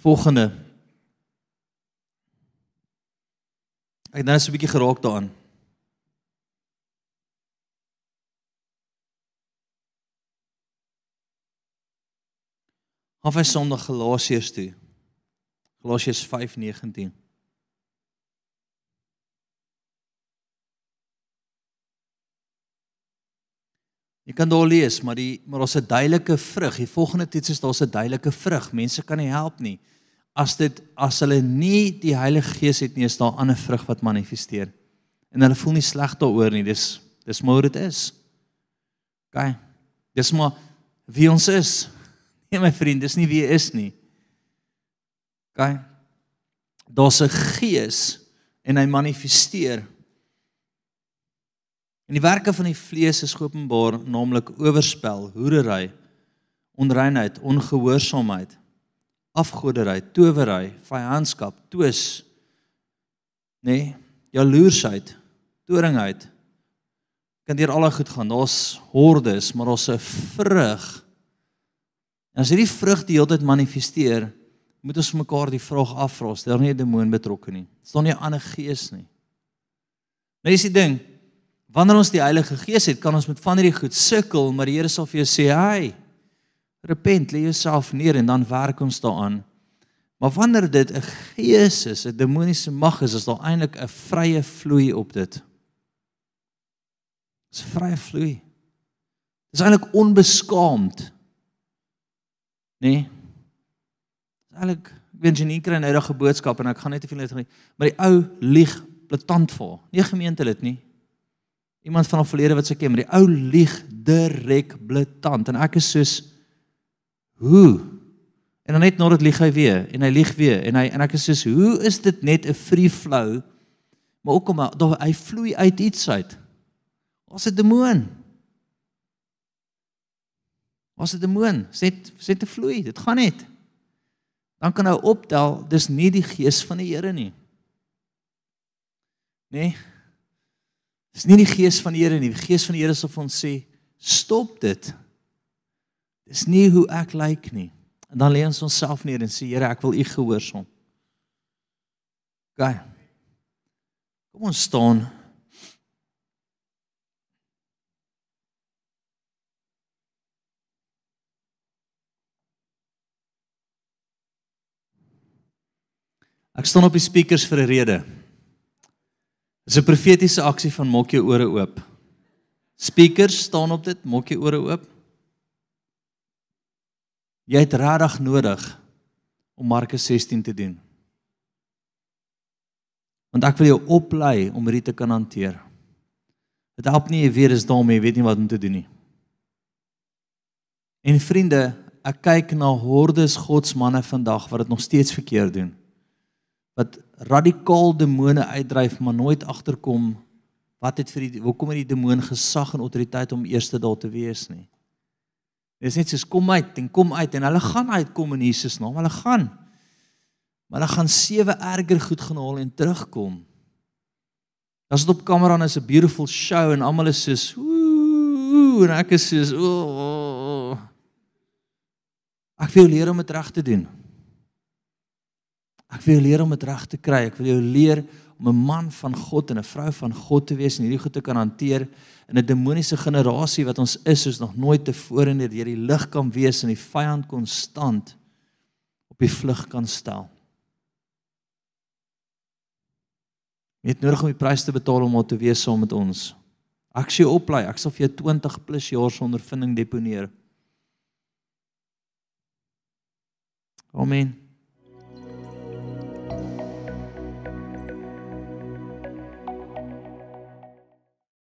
Volgende. Ek het nou so 'n bietjie geraak daaraan. Of hy Sondag Galasiërs toe. Galasiërs 5:19. Jy kan daar lees, maar die maar ons 'n duidelike vrug. Die volgende teks is daar's 'n duidelike vrug. Mense kan nie help nie as dit as hulle nie die Heilige Gees het nie, is daar 'n ander vrug wat manifesteer. En hulle voel nie sleg daaroor nie. Dis dis maar dit is. OK. Dis maar wie ons is. Nee my vriend, dis nie wie jy is nie. OK. Daar's 'n gees en hy manifesteer. En die werke van die vlees is geopenbaar, naamlik oorspel, hoerery, onreinheid, ongehoorsaamheid, afgoderry, towery, vyandskap, twis, nê, nee, jaloersheid, toringheid. Kan deur al goed gaan. Daar's hordes, maar daar's 'n vrug. En as hierdie vrug die hele tyd manifesteer, moet ons mekaar die vraag afvra, is daar nie 'n demoon betrokke nie? Is daar nie 'n ander gees nie? Nou is die ding, wanneer ons die Heilige Gees het, kan ons met van hierdie goed sukkel, maar die Here sal vir jou sê, "Hai, repent, lê jouself neer en dan werk ons daaraan." Maar wanneer dit 'n gees is, 'n demoniese mag is, is daar eintlik 'n vrye vloei op dit. Dis vrye vloei. Dis eintlik onbeskaamd. Nee. Dis eintlik ek weet Janine kry nou 'n boodskap en ek gaan net te veel net maar die ou lieg blaatant vir. Nie gemeente dit nie. Iemand van 'n verlede wat sê ken, maar die ou lieg direk blaatant en ek is soos hoe? En dan net nou dit lieg hy weer en hy lieg weer en hy en ek is soos hoe is dit net 'n free flow? Maar ook om hy vloei uit iets uit. Ons 'n demoon. Ons 'n demoon. Sê sê te vloei, dit gaan net. Dan kan nou optel, dis nie die gees van die Here nie. Nee. Dis nie die gees van die Here nie. Die gees van die Here sal vir ons sê, "Stop dit." Dis nie hoe ek lyk like nie. En dan lê ons onsself neer en sê, "Here, ek wil U gehoorsaam." OK. Kom ons staan. Ek staan op die speakers vir 'n rede. Dis 'n profetiese aksie van maak jou ore oop. Speakers staan op dit, maak jou ore oop. Jy het regtig nodig om Markus 16 te doen. Want ek wil jou oplei om dit te kan hanteer. Dit help nie jy weet is daarmee, jy weet nie wat om te doen nie. En vriende, ek kyk na hordes godsmanne vandag wat dit nog steeds verkeerd doen wat radikaal demone uitdryf maar nooit agterkom wat het vir die hoekom het die demoon gesag en autoriteit om eerste daar te wees nie. Dit is net soos kom uit en kom uit en hulle gaan uitkom in Jesus naam, hulle gaan. Maar hulle gaan sewe erger goed gaan haal en terugkom. As dit op kamera is 'n beautiful show en almal is soos ooh en ek is soos ooh. Ek wil leer om dit reg te doen. Ek wil jou leer om dit reg te kry. Ek wil jou leer om 'n man van God en 'n vrou van God te wees en hierdie goed te kan hanteer in 'n demoniese generasie wat ons is soos nog nooit tevore net deur die lig kan wees en die vyand konstant op die vlug kan stel. Jy het nodig om die prys te betaal om om te wees saam met ons. Ek sê oplei, ek sal vir jou 20 plus jaar se ondervinding deponeer. Amen.